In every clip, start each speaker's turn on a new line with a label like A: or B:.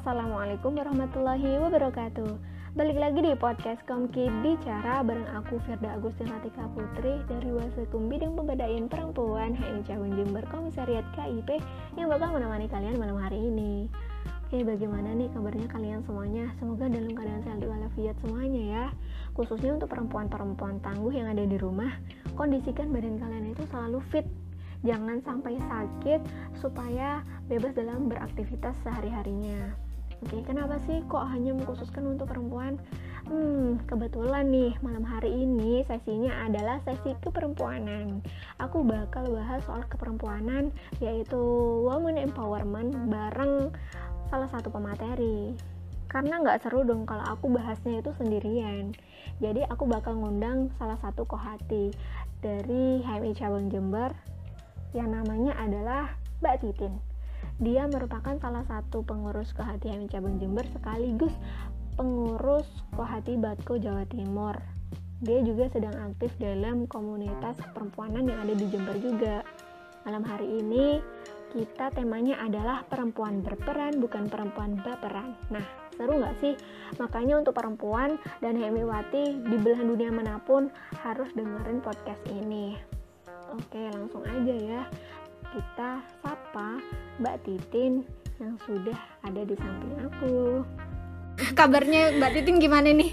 A: Assalamualaikum warahmatullahi wabarakatuh. Balik lagi di podcast Komki Bicara bareng aku Firda Agustin Ratika Putri dari Wasekum Bidang Pemberdayaan Perempuan HMI Cawang Jember Komisariat KIP yang bakal menemani kalian malam hari ini. Oke bagaimana nih kabarnya kalian semuanya? Semoga dalam keadaan sehat walafiat semuanya ya. Khususnya untuk perempuan-perempuan tangguh yang ada di rumah Kondisikan badan kalian itu selalu fit. Jangan sampai sakit supaya bebas dalam beraktivitas sehari-harinya. Oke, kenapa sih kok hanya mengkhususkan untuk perempuan? Hmm, kebetulan nih malam hari ini sesinya adalah sesi keperempuanan. Aku bakal bahas soal keperempuanan yaitu woman empowerment bareng salah satu pemateri. Karena nggak seru dong kalau aku bahasnya itu sendirian. Jadi aku bakal ngundang salah satu kohati dari HMI Cabang Jember yang namanya adalah Mbak Titin. Dia merupakan salah satu pengurus Kohati Cabang Jember sekaligus pengurus Kohati Batko Jawa Timur. Dia juga sedang aktif dalam komunitas perempuanan yang ada di Jember juga. Malam hari ini kita temanya adalah perempuan berperan bukan perempuan baperan. Nah, seru nggak sih? Makanya untuk perempuan dan Hemiwati di belahan dunia mana pun harus dengerin podcast ini. Oke, langsung aja ya. Kita sapa Mbak Titin yang sudah ada di samping aku. Kabarnya Mbak Titin gimana nih?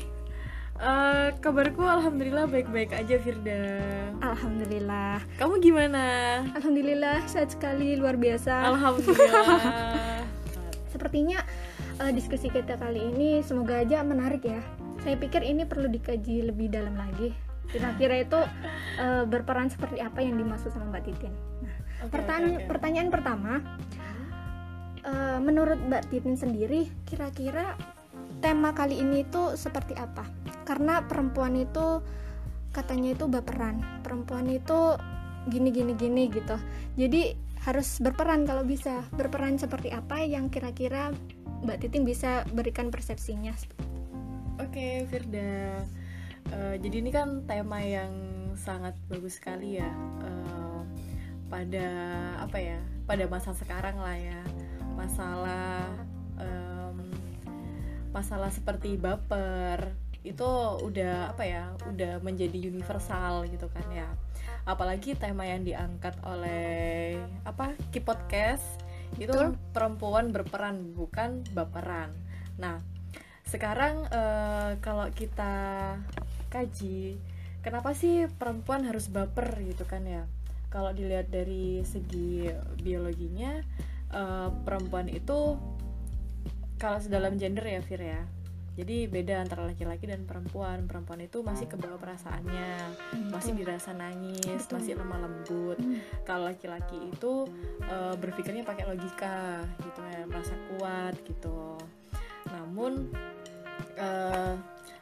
B: Uh, kabarku alhamdulillah baik-baik aja Firda.
A: Alhamdulillah.
B: Kamu gimana?
A: Alhamdulillah sehat sekali luar biasa.
B: Alhamdulillah.
A: Sepertinya uh, diskusi kita kali ini semoga aja menarik ya. Saya pikir ini perlu dikaji lebih dalam lagi kira-kira itu uh, berperan seperti apa yang dimaksud sama Mbak Titin. Okay, pertanyaan okay, okay. pertanyaan pertama, uh, menurut Mbak Titin sendiri, kira-kira tema kali ini itu seperti apa? Karena perempuan itu katanya itu baperan, perempuan itu gini gini gini gitu. Jadi harus berperan kalau bisa. Berperan seperti apa yang kira-kira Mbak Titin bisa berikan persepsinya?
B: Oke, okay, Firda uh, jadi ini kan tema yang sangat bagus sekali ya uh, pada apa ya pada masa sekarang lah ya. Masalah um, masalah seperti baper itu udah apa ya udah menjadi universal gitu kan ya. Apalagi tema yang diangkat oleh apa Ki Podcast itu Betul. perempuan berperan bukan baperan. Nah sekarang uh, kalau kita kaji kenapa sih perempuan harus baper gitu kan ya kalau dilihat dari segi biologinya uh, perempuan itu kalau dalam gender ya Fir ya. Jadi beda antara laki-laki dan perempuan. Perempuan itu masih kebawa perasaannya hmm, masih dirasa nangis Betul. masih lemah lembut. Hmm. kalau laki-laki itu uh, berpikirnya pakai logika gitu ya merasa kuat gitu. Namun uh,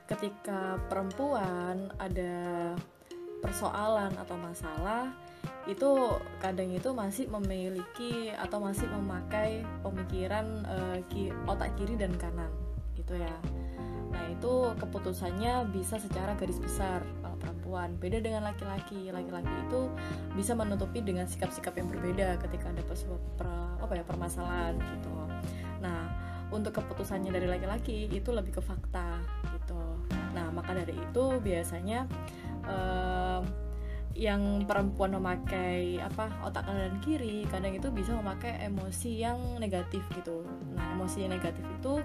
B: ketika perempuan ada persoalan atau masalah itu kadang itu masih memiliki atau masih memakai pemikiran uh, ki, otak kiri dan kanan gitu ya. Nah itu keputusannya bisa secara garis besar kalau perempuan. Beda dengan laki-laki. Laki-laki itu bisa menutupi dengan sikap-sikap yang berbeda ketika ada per, per, apa ya permasalahan gitu. Nah untuk keputusannya dari laki-laki itu lebih ke fakta gitu. Nah maka dari itu biasanya uh, yang perempuan memakai apa otak kanan dan kiri kadang itu bisa memakai emosi yang negatif gitu. Nah emosi yang negatif itu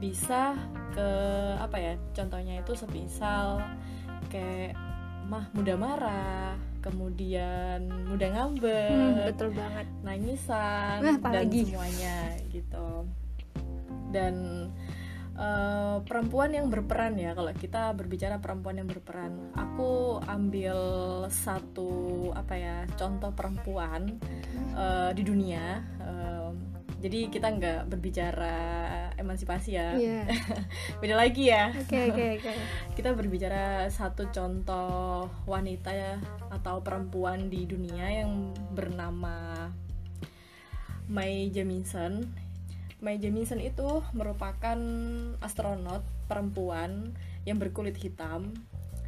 B: bisa ke apa ya contohnya itu semisal kayak mah mudah marah kemudian mudah ngambek.
A: Hmm, betul banget.
B: Nangisan nah, dan semuanya gitu. Dan uh, perempuan yang berperan ya kalau kita berbicara perempuan yang berperan. Aku ambil satu apa ya contoh perempuan uh, di dunia. Uh, jadi kita nggak berbicara emansipasi ya. Yeah. beda lagi ya.
A: Okay, okay, okay.
B: kita berbicara satu contoh wanita ya atau perempuan di dunia yang bernama Mai Jamison Mai Jemison itu merupakan astronot perempuan yang berkulit hitam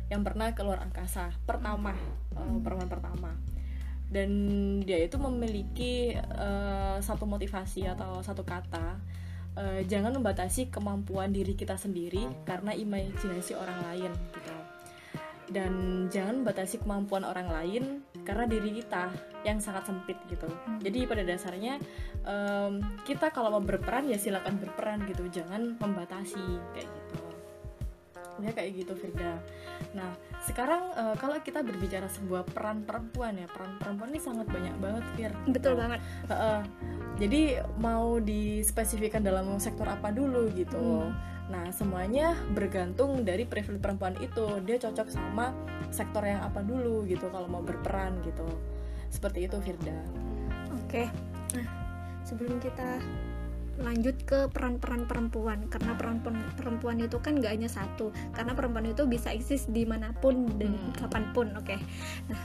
B: yang pernah keluar angkasa pertama uh, perempuan pertama. Dan dia itu memiliki uh, satu motivasi atau satu kata uh, jangan membatasi kemampuan diri kita sendiri karena imajinasi orang lain gitu dan jangan membatasi kemampuan orang lain karena diri kita yang sangat sempit gitu. Hmm. jadi pada dasarnya um, kita kalau mau berperan ya silakan berperan gitu. Jangan membatasi kayak gitu. Ya kayak gitu Firda. Nah sekarang uh, kalau kita berbicara sebuah peran perempuan ya peran perempuan ini sangat banyak banget Fir.
A: Betul banget.
B: Uh, uh, jadi mau dispesifikkan dalam sektor apa dulu gitu. Hmm. Nah, semuanya bergantung dari profil perempuan itu. Dia cocok sama sektor yang apa dulu gitu kalau mau berperan gitu. Seperti itu Firda.
A: Oke. Nah, sebelum kita lanjut ke peran-peran perempuan karena peran perempuan itu kan gak hanya satu karena perempuan itu bisa eksis di mana pun dan hmm. kapan pun oke okay. nah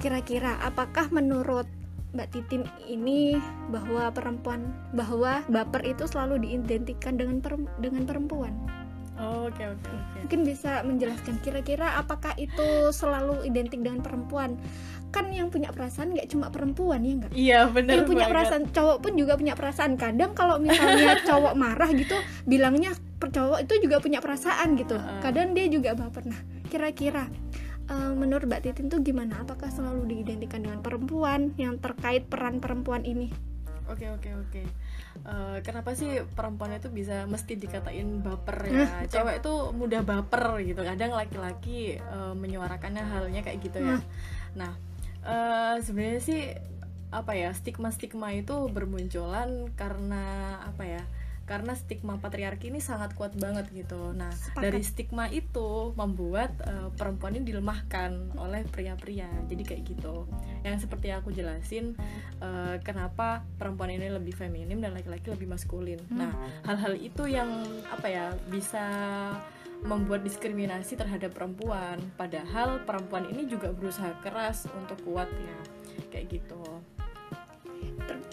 A: kira-kira apakah menurut Mbak Titin ini bahwa perempuan bahwa baper itu selalu diidentikan dengan per, dengan perempuan
B: Oh, oke okay, oke okay,
A: okay. Mungkin bisa menjelaskan kira-kira apakah itu selalu identik dengan perempuan? Kan yang punya perasaan nggak cuma perempuan ya nggak?
B: Iya benar.
A: Yang punya banget. perasaan cowok pun juga punya perasaan. Kadang kalau misalnya cowok marah gitu, bilangnya cowok itu juga punya perasaan gitu. Kadang dia juga baper. Nah, kira-kira uh, menurut Mbak Titin tuh gimana? Apakah selalu diidentikan dengan perempuan yang terkait peran perempuan ini?
B: Oke okay, oke okay, oke. Okay. Uh, kenapa sih perempuan itu bisa mesti dikatain baper ya? Cewek itu mudah baper gitu. Kadang laki-laki uh, menyuarakannya halnya kayak gitu ya. Nah, uh, sebenarnya sih apa ya stigma-stigma itu bermunculan karena apa ya? Karena stigma patriarki ini sangat kuat banget gitu. Nah, Sepakat. dari stigma itu membuat uh, perempuan ini dilemahkan oleh pria-pria. Jadi kayak gitu. Yang seperti aku jelasin uh, kenapa perempuan ini lebih feminim dan laki-laki lebih maskulin. Hmm. Nah, hal-hal itu yang apa ya bisa membuat diskriminasi terhadap perempuan. Padahal perempuan ini juga berusaha keras untuk kuat ya. Kayak gitu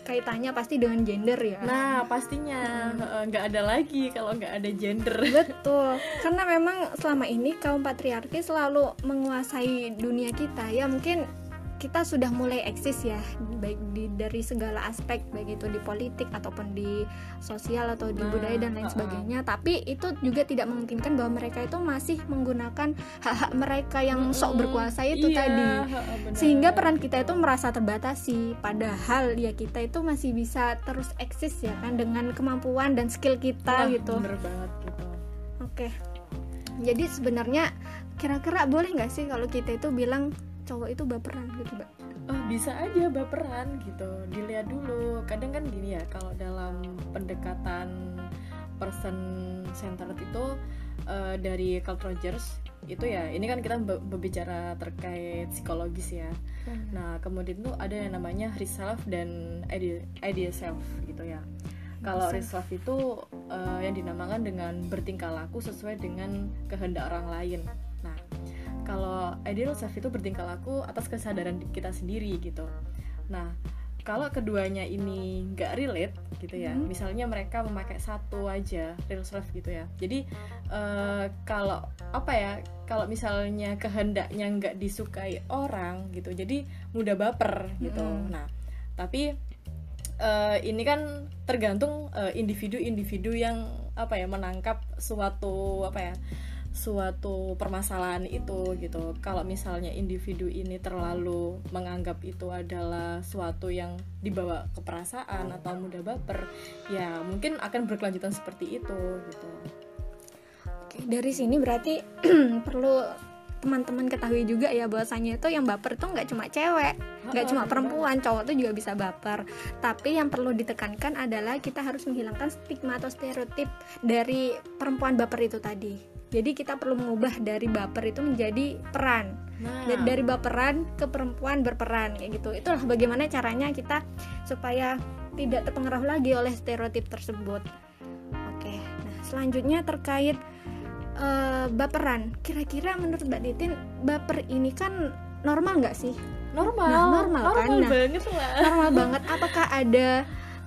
A: kaitannya pasti dengan gender ya.
B: Nah pastinya. Nggak hmm. ada lagi kalau nggak ada gender.
A: Betul. Karena memang selama ini kaum patriarki selalu menguasai dunia kita. Ya mungkin kita sudah mulai eksis ya baik di dari segala aspek baik itu di politik ataupun di sosial atau di nah, budaya dan lain sebagainya. Tapi itu juga tidak memungkinkan bahwa mereka itu masih menggunakan hak-hak mereka yang sok berkuasa itu iya, tadi. sehingga peran kita itu merasa terbatasi. Padahal ya kita itu masih bisa terus eksis ya kan dengan kemampuan dan skill kita
B: nah,
A: gitu.
B: bener banget gitu.
A: Oke. Jadi sebenarnya kira-kira boleh nggak sih kalau kita itu bilang cowok itu baperan gitu mbak?
B: Oh, bisa aja baperan gitu dilihat dulu. Kadang kan gini ya kalau dalam pendekatan person centered itu uh, dari Carl Rogers itu ya ini kan kita berbicara terkait psikologis ya. Hmm. nah kemudian itu ada yang namanya reself dan ideal, ideal self gitu ya. Kalau reself itu uh, yang dinamakan dengan bertingkah laku sesuai dengan kehendak orang lain kalau ideal self itu bertingkah laku atas kesadaran kita sendiri gitu nah kalau keduanya ini nggak relate gitu ya hmm. misalnya mereka memakai satu aja real self gitu ya jadi uh, kalau apa ya kalau misalnya kehendaknya nggak disukai orang gitu jadi mudah baper gitu hmm. nah tapi uh, ini kan tergantung uh, individu-individu yang apa ya menangkap suatu apa ya suatu permasalahan itu gitu. Kalau misalnya individu ini terlalu menganggap itu adalah suatu yang dibawa ke perasaan atau mudah baper, ya mungkin akan berkelanjutan seperti itu gitu.
A: Oke, dari sini berarti perlu teman-teman ketahui juga ya bahwasanya itu yang baper tuh nggak cuma cewek nggak cuma perempuan cowok tuh juga bisa baper tapi yang perlu ditekankan adalah kita harus menghilangkan stigma atau stereotip dari perempuan baper itu tadi jadi kita perlu mengubah dari baper itu menjadi peran. Nah. dari baperan ke perempuan berperan kayak gitu. Itulah bagaimana caranya kita supaya tidak terpengaruh lagi oleh stereotip tersebut. Oke nah selanjutnya terkait uh, baperan. Kira-kira menurut mbak Titin baper ini kan normal nggak sih?
B: Normal.
A: Nah, normal,
B: normal
A: kan?
B: Nah, banget lah.
A: normal banget. Apakah ada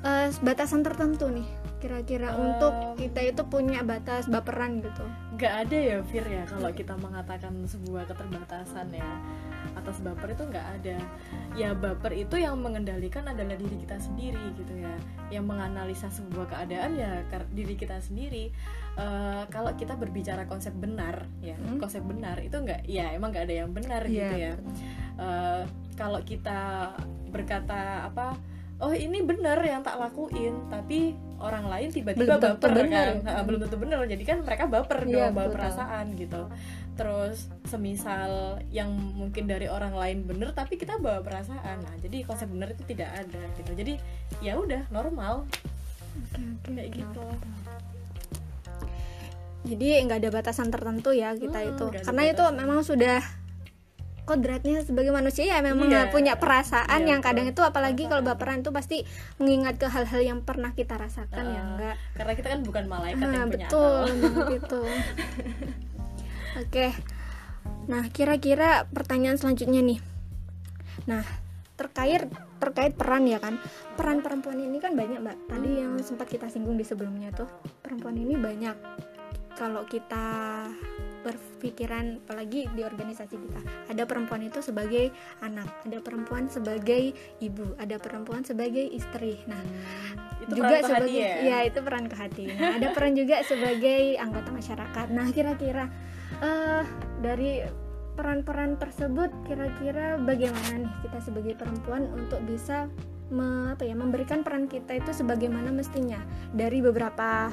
A: uh, batasan tertentu nih kira-kira uh, untuk kita itu punya batas baperan gitu.
B: Nggak ada ya Fir ya kalau kita mengatakan sebuah keterbatasan ya. Atas baper itu nggak ada. Ya baper itu yang mengendalikan adalah diri kita sendiri gitu ya. Yang menganalisa sebuah keadaan ya diri kita sendiri. Uh, kalau kita berbicara konsep benar ya hmm? konsep benar itu nggak ya emang nggak ada yang benar yeah. gitu ya. Uh, kalau kita berkata apa oh ini benar yang tak lakuin. Tapi orang lain tiba-tiba baper bener. kan? Nah, belum tentu benar jadi kan mereka baper yeah, dong bawa perasaan gitu. Terus semisal yang mungkin dari orang lain bener tapi kita bawa perasaan. Nah jadi konsep benar itu tidak ada gitu. Jadi ya udah normal.
A: Okay, okay, kayak gitu. Jadi nggak ada batasan tertentu ya kita hmm, itu. karena itu memang sudah kodratnya sebagai manusia ya memang yeah. punya perasaan yeah, yang kadang itu apalagi kalau baperan itu pasti mengingat ke hal-hal yang pernah kita rasakan uh, ya enggak?
B: karena kita kan bukan malaikat uh, yang
A: betul gitu. Oke. Nah kira-kira pertanyaan selanjutnya nih. Nah terkait terkait peran ya kan? Peran perempuan ini kan banyak mbak. Tadi yang sempat kita singgung di sebelumnya tuh perempuan ini banyak. Kalau kita berpikiran apalagi di organisasi kita. Ada perempuan itu sebagai anak ada perempuan sebagai ibu ada perempuan sebagai istri. Nah
B: itu juga sebagai ya?
A: ya itu peran ke hati. Nah ada peran juga sebagai anggota masyarakat. Nah kira-kira uh, dari peran-peran tersebut kira-kira bagaimana nih kita sebagai perempuan untuk bisa me, apa ya memberikan peran kita itu sebagaimana mestinya? Dari beberapa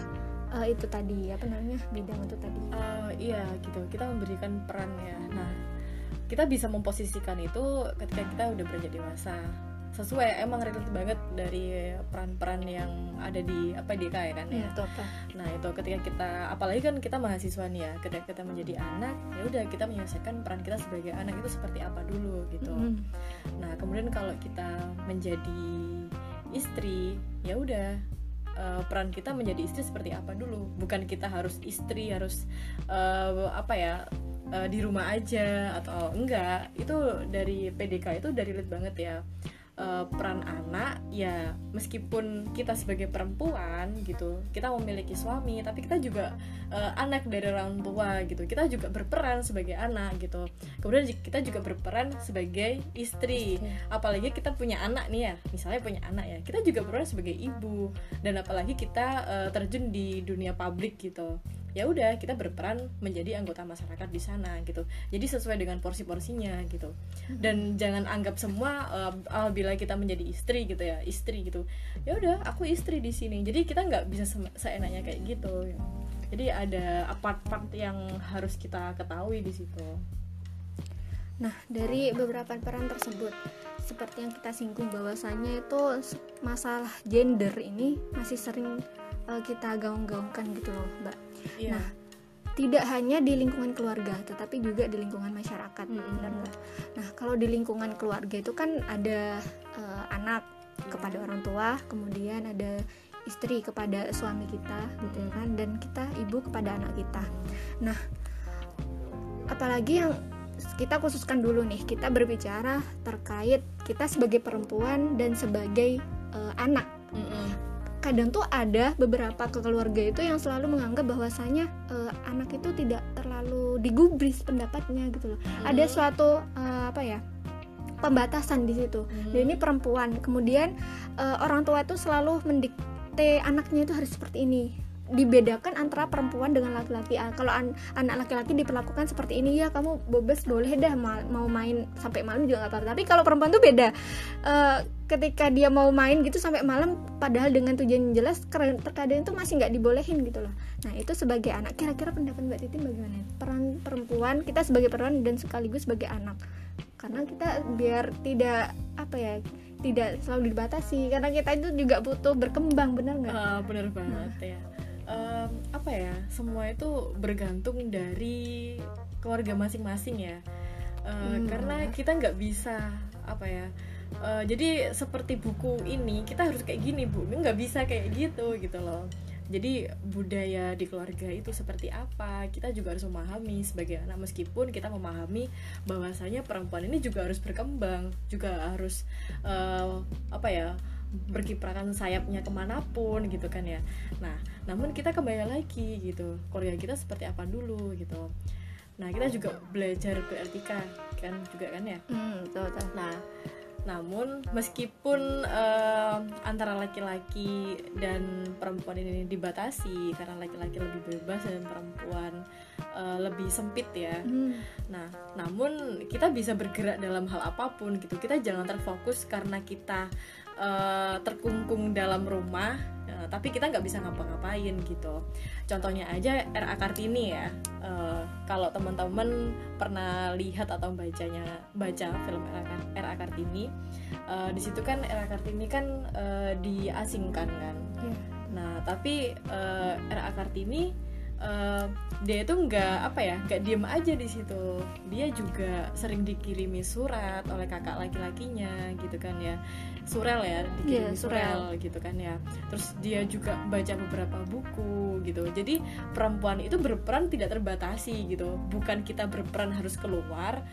A: uh, itu tadi apa namanya bidang itu tadi
B: uh, iya gitu kita memberikan peran ya nah kita bisa memposisikan itu ketika kita udah beranjak dewasa sesuai emang relate banget dari peran-peran yang ada di apa di ya kan ya.
A: itu apa?
B: Nah itu ketika kita apalagi kan kita mahasiswa nih ya ketika kita menjadi anak ya udah kita menyelesaikan peran kita sebagai anak itu seperti apa dulu gitu. Mm. Nah kemudian kalau kita menjadi istri ya udah uh, peran kita menjadi istri seperti apa dulu? Bukan kita harus istri harus uh, apa ya uh, di rumah aja atau enggak. Itu dari PDK itu dari lihat banget ya uh, peran anak ya meskipun kita sebagai perempuan gitu kita memiliki suami tapi kita juga uh, anak dari orang tua gitu. Kita juga berperan sebagai anak gitu. Kemudian kita juga berperan sebagai istri. Apalagi kita punya anak nih ya misalnya punya anak ya kita juga berperan sebagai ibu. Dan apalagi kita uh, terjun di dunia publik gitu ya udah kita berperan menjadi anggota masyarakat di sana gitu. Jadi sesuai dengan porsi-porsinya gitu. Dan jangan anggap semua uh, bila kita menjadi istri gitu ya istri gitu. Ya udah aku istri di sini. Jadi kita nggak bisa se seenaknya kayak gitu jadi ada part-part yang harus kita ketahui di situ.
A: Nah dari beberapa peran tersebut seperti yang kita singgung bahwasanya itu masalah gender ini masih sering uh, kita gaung-gaungkan gitu loh mbak yeah. nah tidak hanya di lingkungan keluarga tetapi juga di lingkungan masyarakat mm -hmm. benar nggak nah kalau di lingkungan keluarga itu kan ada uh, anak kepada orang tua kemudian ada istri kepada suami kita gitu ya kan dan kita ibu kepada anak kita nah apalagi yang kita khususkan dulu nih kita berbicara terkait kita sebagai perempuan dan sebagai uh, anak mm -hmm kadang tuh ada beberapa keluarga itu yang selalu menganggap bahwasanya uh, anak itu tidak terlalu digubris pendapatnya gitu loh. Hmm. Ada suatu uh, apa ya? pembatasan di situ. Hmm. Dan ini perempuan. Kemudian uh, orang tua itu selalu mendikte anaknya itu harus seperti ini dibedakan antara perempuan dengan laki-laki. Ah, kalau an anak laki-laki diperlakukan seperti ini ya kamu bebas boleh dah mau main sampai malam juga nggak apa-apa. Tapi kalau perempuan tuh beda. Uh, ketika dia mau main gitu sampai malam padahal dengan tujuan yang jelas terkadang itu masih nggak dibolehin gitu loh. Nah itu sebagai anak. Kira-kira pendapat mbak Titi bagaimana? Peran perempuan kita sebagai perempuan dan sekaligus sebagai anak. Karena kita biar tidak apa ya tidak selalu dibatasi. Karena kita itu juga butuh berkembang benar nggak?
B: Uh, benar banget nah. ya um, apa ya semua itu bergantung dari keluarga masing-masing ya. Uh, hmm. karena kita nggak bisa apa ya uh, jadi seperti buku ini kita harus kayak gini bu. Nggak bisa kayak gitu gitu loh. Jadi budaya di keluarga itu seperti apa kita juga harus memahami sebagai anak. Meskipun kita memahami bahwasanya perempuan ini juga harus berkembang juga harus uh, apa ya berkiprakan sayapnya ke mana pun gitu kan ya nah namun kita kembali lagi gitu keluarga kita seperti apa dulu gitu nah kita juga belajar beretika kan juga kan ya
A: hmm, betul, betul.
B: nah namun meskipun uh, antara laki-laki dan perempuan ini dibatasi karena laki-laki lebih bebas dan perempuan uh, lebih sempit ya. Hmm. Nah, namun kita bisa bergerak dalam hal apa pun gitu. Kita jangan terfokus karena kita uh, terkungkung dalam rumah uh, tapi kita nggak bisa ngapa-ngapain gitu. Contohnya aja RA Kartini ya. Uh, kalau teman-teman pernah lihat atau bacanya baca film RA, Kartini uh, di situ kan RA Kartini kan uh, diasingkan kan? Yeah. nah tapi uh, RA Kartini uh, dia itu nggak apa ya nggak diem aja di situ. Dia juga sering dikirimi surat oleh kakak laki-lakinya gitu kan ya. Surel ya dikirimi yeah, surel. surel gitu kan ya. Terus dia juga baca beberapa buku gitu. Jadi perempuan itu berperan tidak terbatasi gitu. Bukan kita berperan harus keluar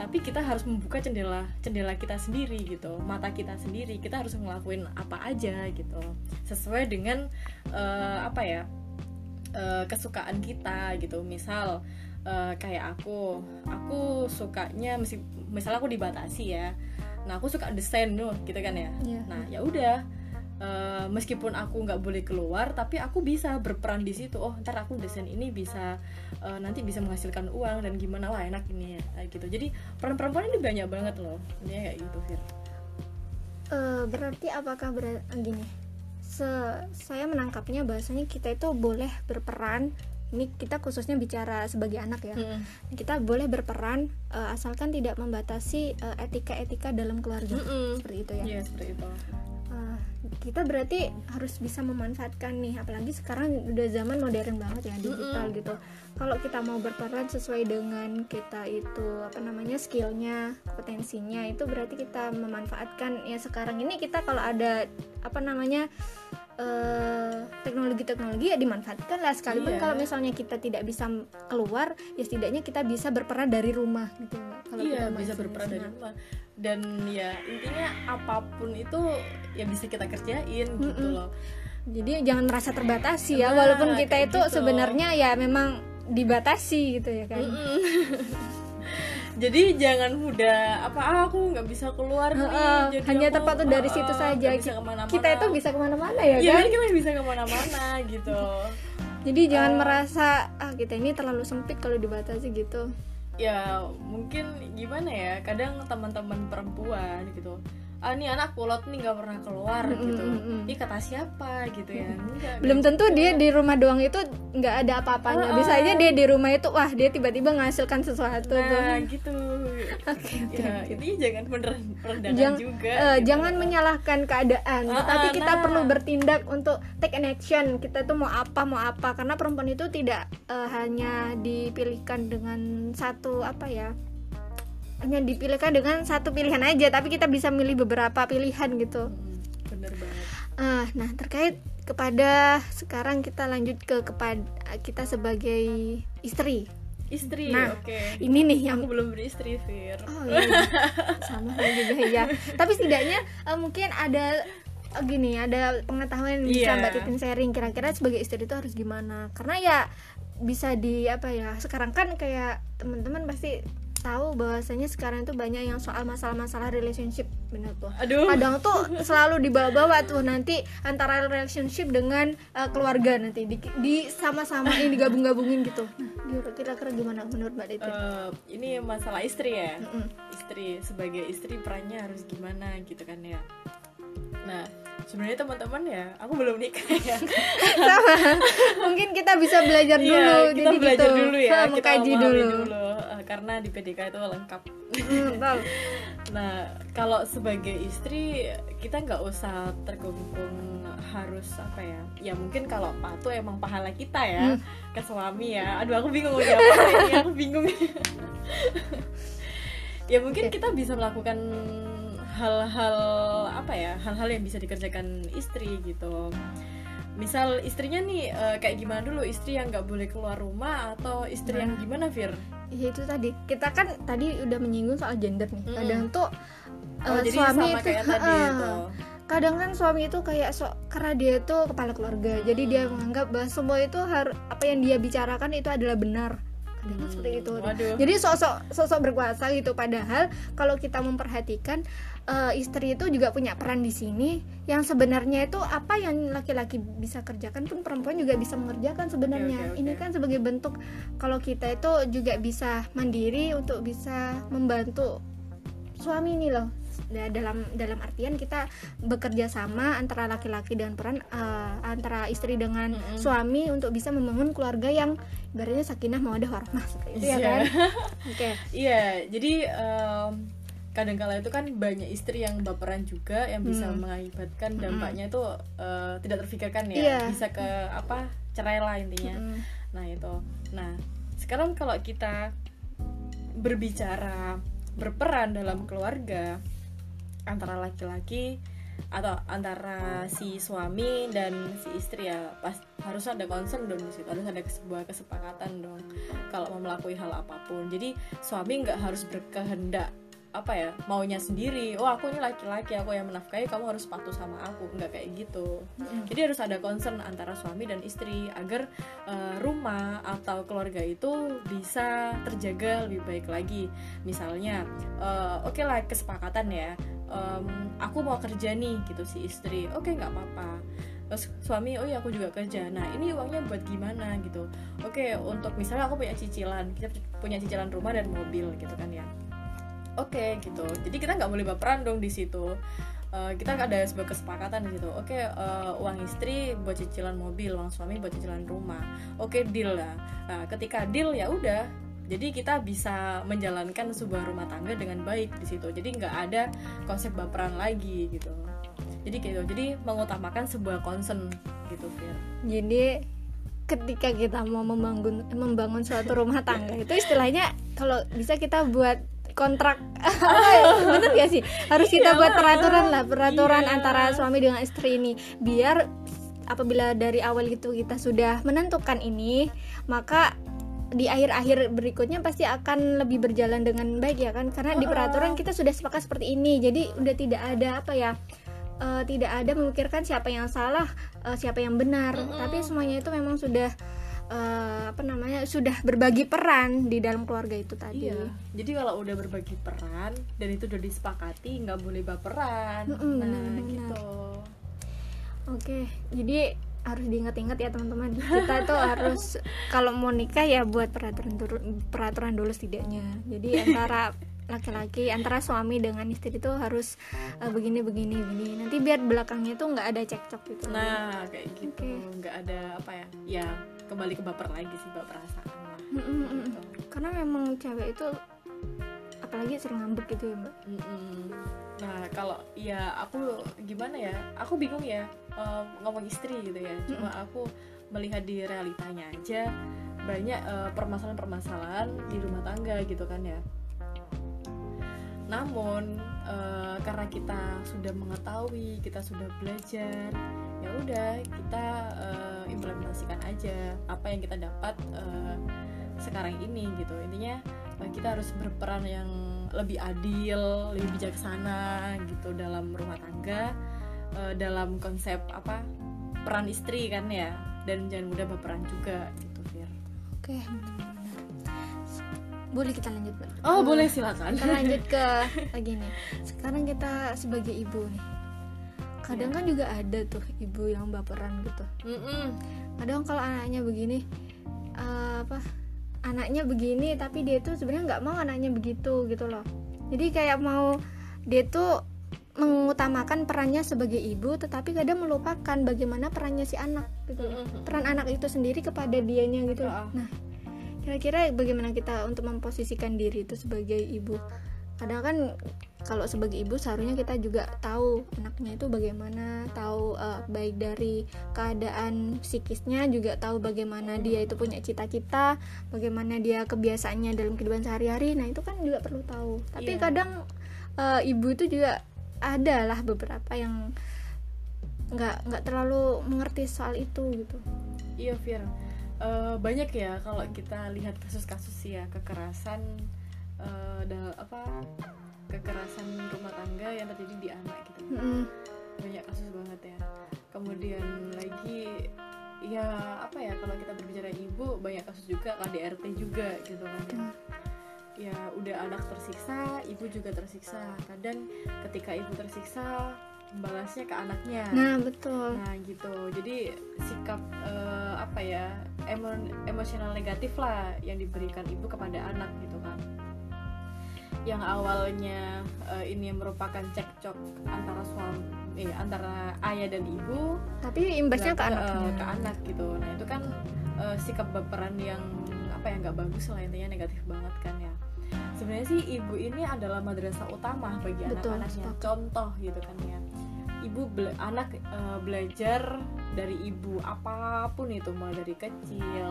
B: tapi kita harus membuka jendela jendela kita sendiri gitu. Mata kita sendiri kita harus ngelakuin apa aja gitu. Sesuai dengan uh, apa ya uh, kesukaan kita gitu. Misal uh, kayak aku aku sukanya misal aku dibatasi ya. Nah aku suka desain tuh gitu kan ya. Yeah. nah ya udah uh, meskipun aku nggak boleh keluar tapi aku bisa berperan di situ. Oh ntar aku desain ini bisa uh, nanti bisa menghasilkan uang dan gimana? Wah enak ini ya gitu. Jadi peran perempuan ini banyak banget loh. Ini kayak gitu Fir.
A: Uh, berarti apakah ber gini se saya menangkapnya bahasanya kita itu boleh berperan. Ini kita khususnya bicara sebagai anak ya. Hmm. kita boleh berperan uh, asalkan tidak membatasi eh, etika-etika uh, dalam keluarga. Mm -mm. seperti itu ya.
B: Yeah, seperti itu
A: kita berarti harus bisa memanfaatkan nih apalagi sekarang udah zaman modern banget ya digital mm -mm. gitu. Kalau kita mau berperan sesuai dengan kita itu apa namanya skillnya kompetensinya itu berarti kita memanfaatkan. Ya sekarang ini kita kalau ada apa namanya teknologi-teknologi uh, ya dimanfaatkan lah. Sekalipun yeah. kalau misalnya kita tidak bisa keluar ya setidaknya kita bisa berperan dari rumah gitu
B: kalau iya bisa berperan dari rumah dan ya intinya apa pun itu ya bisa kita kerjain mm -mm. gitu loh.
A: Jadi jangan merasa terbatasi ya nah, walaupun kita itu gitu. sebenarnya ya memang dibatasi gitu ya kan? Mm -mm.
B: jadi jangan mudah apa ah, aku nggak bisa keluar nih, uh,
A: jadi hanya terpaut dari uh, situ saja. bisa kita itu bisa ke mana-mana ya, ya kan?
B: kita bisa ke mana-mana gitu.
A: Jadi jangan uh, merasa ah kita ini terlalu sempit kalau dibatasi gitu
B: ya mungkin gimana ya kadang teman-teman perempuan gitu ah ini anak kulot nih nggak pernah keluar mm -hmm. gitu ini kata siapa? gitu ya.
A: Enggak, belum tentu gitu. dia di rumah doang itu nggak ada apa-apanya. Uh, bisa aja dia di rumah itu wah dia tiba-tiba menghasilkan sesuatu
B: nah tuh. gitu okay, ya, okay. jangan beneran
A: Jang,
B: juga
A: uh, gitu. jangan menyalahkan keadaan. Uh, tapi kita nah. perlu bertindak untuk take an action. Kita tuh mau apa mau apa. Karena perempuan itu tidak uh, hanya dipilihkan dengan satu apa ya hanya dipilihkan dengan satu pilihan aja. Tapi kita bisa milih beberapa pilihan gitu.
B: Hmm, bener banget.
A: Uh, nah terkait kepada sekarang kita lanjut ke kepada kita sebagai istri
B: istri
A: nah
B: oke. okay.
A: ini nih yang
B: aku belum beristri Fir.
A: Oh iya, sama juga ya tapi setidaknya uh, mungkin ada uh, gini ada pengetahuan yang bisa yeah. mbak Titin sharing. Kira-kira sebagai istri itu harus gimana? Karena ya bisa di apa ya sekarang kan kayak teman-teman pasti tahu bahwasanya sekarang itu banyak yang soal masalah-masalah relationship benar tuh
B: Aduh.
A: kadang tuh selalu dibawa-bawa tuh nanti antara relationship dengan uh, keluarga nanti di, di sama-sama ini digabung-gabungin gitu nah kira-kira gimana menurut mbak Diti? Uh,
B: ini masalah istri ya mm -mm. istri sebagai istri perannya harus gimana gitu kan ya nah sebenarnya teman-teman ya aku belum nikah ya
A: sama mungkin kita bisa belajar iya, dulu
B: ya, kita
A: jadi
B: belajar
A: gitu.
B: dulu ya
A: kita kaji dulu, dulu.
B: Karena di PDK itu lengkap.
A: Hmm,
B: nah kalau sebagai istri kita nggak usah terkungkung harus apa ya? Ya mungkin kalau patuh emang pahala kita ya hmm. ke suami ya. Aduh aku bingung mau ini aku bingung. Ya mungkin okay. kita bisa melakukan hal-hal apa ya? Hal-hal yang bisa dikerjakan istri gitu misal istrinya nih uh, kayak gimana dulu istri yang nggak boleh keluar rumah atau istri nah. yang gimana Fir?
A: Ya itu tadi kita kan tadi udah menyinggung soal gender nih. Kadang mm. tuh uh, jadi suami sama itu kayak tadi itu. kadang kan suami itu kayak so karena dia itu kepala keluarga, hmm. jadi dia menganggap bahwa semua itu harus apa yang dia bicarakan itu adalah benar kadang
B: Hmm,
A: seperti itu
B: waduh.
A: jadi sosok sosok berkuasa gitu padahal kalau kita memperhatikan eh, istri itu juga punya peran di sini yang sebenarnya itu apa yang laki-laki bisa kerjakan pun perempuan juga bisa mengerjakan sebenarnya
B: Oke, oke, oke.
A: ini kan sebagai bentuk kalau kita itu juga bisa mandiri untuk bisa membantu suami ini loh Da- dalam dalam artian kita bekerja sama antara laki-laki dan peran eh, antara istri dengan
B: Mm-mm.
A: suami untuk bisa membangun keluarga yang ibaratnya sakinah mawadah warahmah seperti itu ya
B: Iya.
A: kan oke
B: Iya, jadi em, kadangkala itu kan banyak istri yang baperan juga yang bisa
A: Hmm.
B: mengakibatkan
A: Mm-mm.
B: dampaknya itu eh, tidak terfikirkan ya,
A: Iya.
B: bisa ke apa cerai lah intinya.
A: Mm-mm.
B: Nah itu. Nah sekarang kalau kita berbicara berperan dalam keluarga antara laki-laki atau antara si suami dan si istri ya pas harus ada concern dong di situ harus ada sebuah kesepakatan dong kalau mau melakukan hal apa pun jadi suami nggak harus berkehendak apa ya maunya sendiri oh aku ini laki-laki aku yang menafkahi kamu harus patuh sama aku nggak kayak gitu
A: Mm-mm.
B: jadi harus ada concern antara suami dan istri agar eh, rumah atau keluarga itu bisa terjaga lebih baik lagi. Misalnya, eh, oke lah kesepakatan ya, em, aku mau kerja nih gitu si istri, oke nggak apa-apa. Terus suami, oh iya aku juga kerja. Nah ini uangnya buat gimana gitu? Oke untuk misalnya aku punya cicilan, kita punya cicilan rumah dan mobil gitu kan ya. Oke gitu. Jadi kita nggak boleh baperan dong di situ. Eh, kita ada sebuah kesepakatan di situ. Oke, eh, uang istri buat cicilan mobil, uang suami buat cicilan rumah. Oke, deal lah. Nah, ketika deal ya udah. Jadi kita bisa menjalankan sebuah rumah tangga dengan baik di situ. Jadi nggak ada konsep baperan lagi gitu. Jadi gitu. Jadi mengutamakan sebuah concern gitu, Fir.
A: jadi ketika kita mau membangun membangun suatu rumah tangga itu istilahnya kalau bisa kita buat kontrak. Bener gak sih? Harus kita buat peraturan lah peraturan
B: Iya.
A: antara suami dengan istri ini. Biar apabila dari awal itu kita sudah menentukan ini maka di akhir-akhir berikutnya pasti akan lebih berjalan dengan baik ya kan? Karena di peraturan kita sudah sepakat seperti ini. Jadi udah tidak ada apa ya eh, tidak ada memikirkan siapa yang salah eh, siapa yang benar.
B: Mm-mm.
A: tapi semuanya itu memang sudah eh, apa namanya sudah berbagi peran di dalam keluarga itu tadi
B: Iya. Jadi kalau udah berbagi peran dan itu udah disepakati, nggak boleh baperan.
A: Mm-mm,
B: nah,
A: benar-benar.
B: gitu.
A: Oke, jadi harus diingat-ingat ya teman-teman. Kita itu harus kalau mau nikah ya buat peraturan dulu, peraturan dulu setidaknya. Jadi antara laki-laki, antara suami dengan istri itu harus eh, begini begini begini. Nanti biar belakangnya tuh nggak ada cekcok gitu.
B: Nah, kayak gitu. Nggak ada apa ya? Ya, kembali ke baper lagi sih, baper perasaan lah.
A: Mm, mm, mm, mm.
B: Gitu.
A: Karena memang cewek itu apalagi sering ngambek gitu ya mbak.
B: Mm-mm. Nah, kalau ya aku gimana ya? Aku bingung ya em, ngomong istri gitu ya. Cuma aku melihat di realitanya aja banyak eh, permasalahan-permasalahan di rumah tangga gitu kan ya. Namun eh, karena kita sudah mengetahui, kita sudah belajar, ya udah kita eh, implementasikan aja apa yang kita dapat eh, sekarang ini gitu. Intinya kita harus berperan yang lebih adil, lebih bijaksana gitu dalam rumah tangga, eh, dalam konsep apa peran istri kan ya, dan jangan mudah berperan juga gitu, Fir.
A: Oke. Boleh kita lanjut?
B: Oh boleh silakan.
A: kita lanjut ke lagi nih sekarang kita sebagai ibu nih kadang kan juga ada tuh ibu yang baperan gitu
B: Mm-mm.
A: kadang kalau anaknya begini eh, apa anaknya begini tapi dia tuh sebenarnya nggak mau anaknya begitu gitu loh jadi kayak mau dia tuh mengutamakan perannya sebagai ibu tetapi kadang melupakan bagaimana perannya si anak gitu loh. Peran anak itu sendiri kepada dianya gitu loh.
B: Ah.
A: nah kira-kira bagaimana kita untuk memposisikan diri itu sebagai ibu? Kadang kan kalau sebagai ibu seharusnya kita juga tahu anaknya itu bagaimana tahu eh, baik dari keadaan psikisnya juga tahu bagaimana dia itu punya cita-cita bagaimana dia kebiasaannya dalam kehidupan sehari-hari. Nah itu kan juga perlu tahu. Tapi
B: Iya.
A: kadang eh, ibu itu juga ada lah beberapa yang nggak nggak terlalu mengerti soal itu gitu.
B: Iya Fir, Eh, banyak ya kalau kita lihat kasus-kasus ya kekerasan dal- apa kekerasan rumah tangga yang terjadi di anak gitu.
A: Mm-mm.
B: Banyak kasus banget ya. Kemudian lagi ya apa ya kalau kita berbicara ibu banyak kasus juga KDRT juga gitu kan ya ya udah anak tersiksa ibu juga tersiksa kadang ketika ibu tersiksa balasnya ke anaknya
A: nah betul
B: nah gitu jadi sikap eh, apa ya emo- emosional negatif lah yang diberikan ibu kepada anak gitu kan. Yang awalnya eh, ini merupakan cekcok antara suami eh, antara ayah dan ibu
A: tapi imbasnya ke
B: Nah,
A: anaknya.
B: ke anak gitu. Nah itu kan eh, sikap baperan yang apa ya nggak bagus lah intinya negatif banget kan ya. Sebenarnya sih ibu ini adalah madrasah utama bagi anak-anaknya. contoh gitu kan ya ibu bela- anak eh, belajar dari ibu apa pun itu mulai dari kecil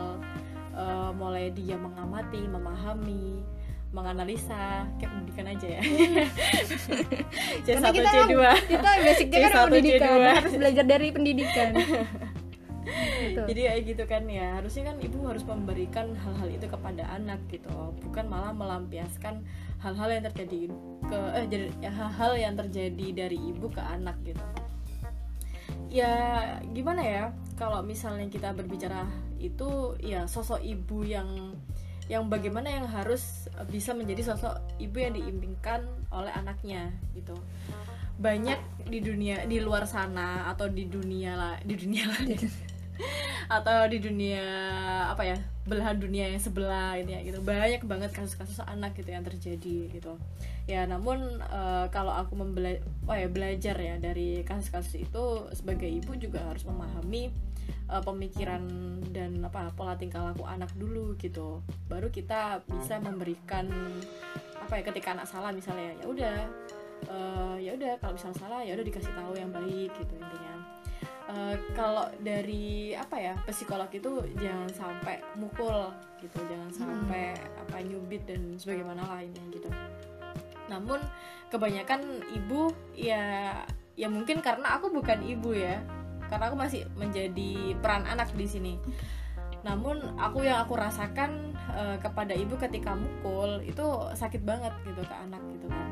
B: eh, mulai dia mengamati memahami menganalisa kayak pendidikan aja ya C1
A: Karena kita
B: C2
A: kita basicnya kan
B: C1,
A: pendidikan
B: C2.
A: harus belajar dari pendidikan gitu.
B: jadi kayak gitu kan ya harusnya kan ibu harus memberikan hal-hal itu kepada anak gitu bukan malah melampiaskan hal-hal yang terjadi ke eh jadi ya, hal-hal yang terjadi dari ibu ke anak gitu. Ya gimana ya kalau misalnya kita berbicara itu ya sosok ibu yang yang bagaimana yang harus bisa menjadi sosok ibu yang diimpingkan oleh anaknya gitu. Banyak di dunia di luar sana atau di dunia lah di dunia lain atau di dunia apa ya belahan dunia yang sebelah ini ya gitu. Banyak banget kasus-kasus anak gitu yang terjadi gitu. Ya namun eh, kalau aku membela oh ya, belajar ya dari kasus-kasus itu sebagai ibu juga harus memahami eh, pemikiran dan apa pola tingkah laku anak dulu gitu. Baru kita bisa memberikan apa ya ketika anak salah misalnya ya udah eh, ya udah kalau misalnya salah ya udah dikasih tahu yang baik gitu intinya Eh, kalau dari apa ya psikolog itu jangan sampai mukul gitu jangan sampai apa nyubit dan sebagaimana lainnya gitu. Namun kebanyakan ibu ya ya mungkin karena aku bukan ibu ya karena aku masih menjadi peran anak di sini. Namun aku yang aku rasakan eh, kepada ibu ketika mukul itu sakit banget gitu ke anak gitu kan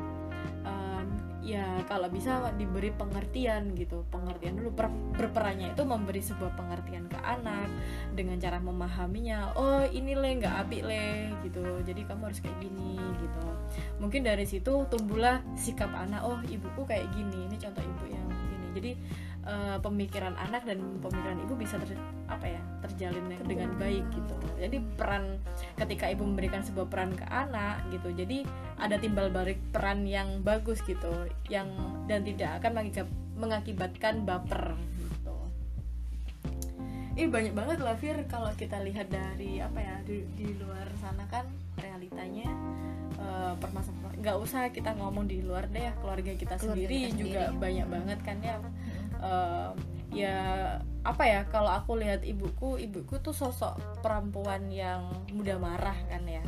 B: ya kalau bisa diberi pengertian gitu. Pengertian dulu. Per- berperannya itu memberi sebuah pengertian ke anak dengan cara memahaminya. Oh ini le nggak api le gitu. Jadi kamu harus kayak gini gitu. Mungkin dari situ tumbuhlah sikap anak. Oh ibuku kayak gini. Ini contoh ibu yang ini. Jadi eh, pemikiran anak dan pemikiran ibu bisa ter, apa ya terjalin dengan baik gitu. Jadi peran ketika ibu memberikan sebuah peran ke anak gitu jadi ada timbal balik peran yang bagus gitu yang dan tidak akan mengakibatkan baper gitu. Ih banyak banget lah Fir kalau kita lihat dari apa ya di, di luar sana kan realitanya eh, permasalahan nggak usah kita ngomong di luar deh keluarga kita
A: Keluarga
B: sendiri
A: kita
B: juga
A: sendiri.
B: banyak banget kan ya Eh, ya apa ya kalau aku lihat ibuku ibuku tuh sosok perempuan yang mudah marah kan ya.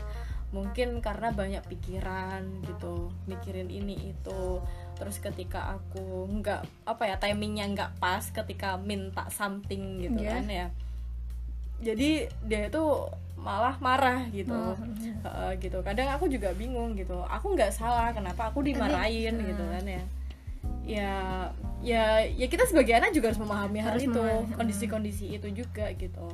B: Mungkin karena banyak pikiran gitu mikirin ini itu. Terus ketika aku nggak apa ya timingnya nggak pas ketika minta something gitu
A: Iya.
B: kan ya. Jadi dia itu malah marah gitu.
A: Oh,
B: Heeh, gitu. Kadang aku juga bingung gitu. Aku nggak salah kenapa aku dimarahin gitu kan ya ya ya ya kita sebagai anak juga harus memahami hal
A: Harus
B: itu
A: memahami.
B: kondisi-kondisi itu juga gitu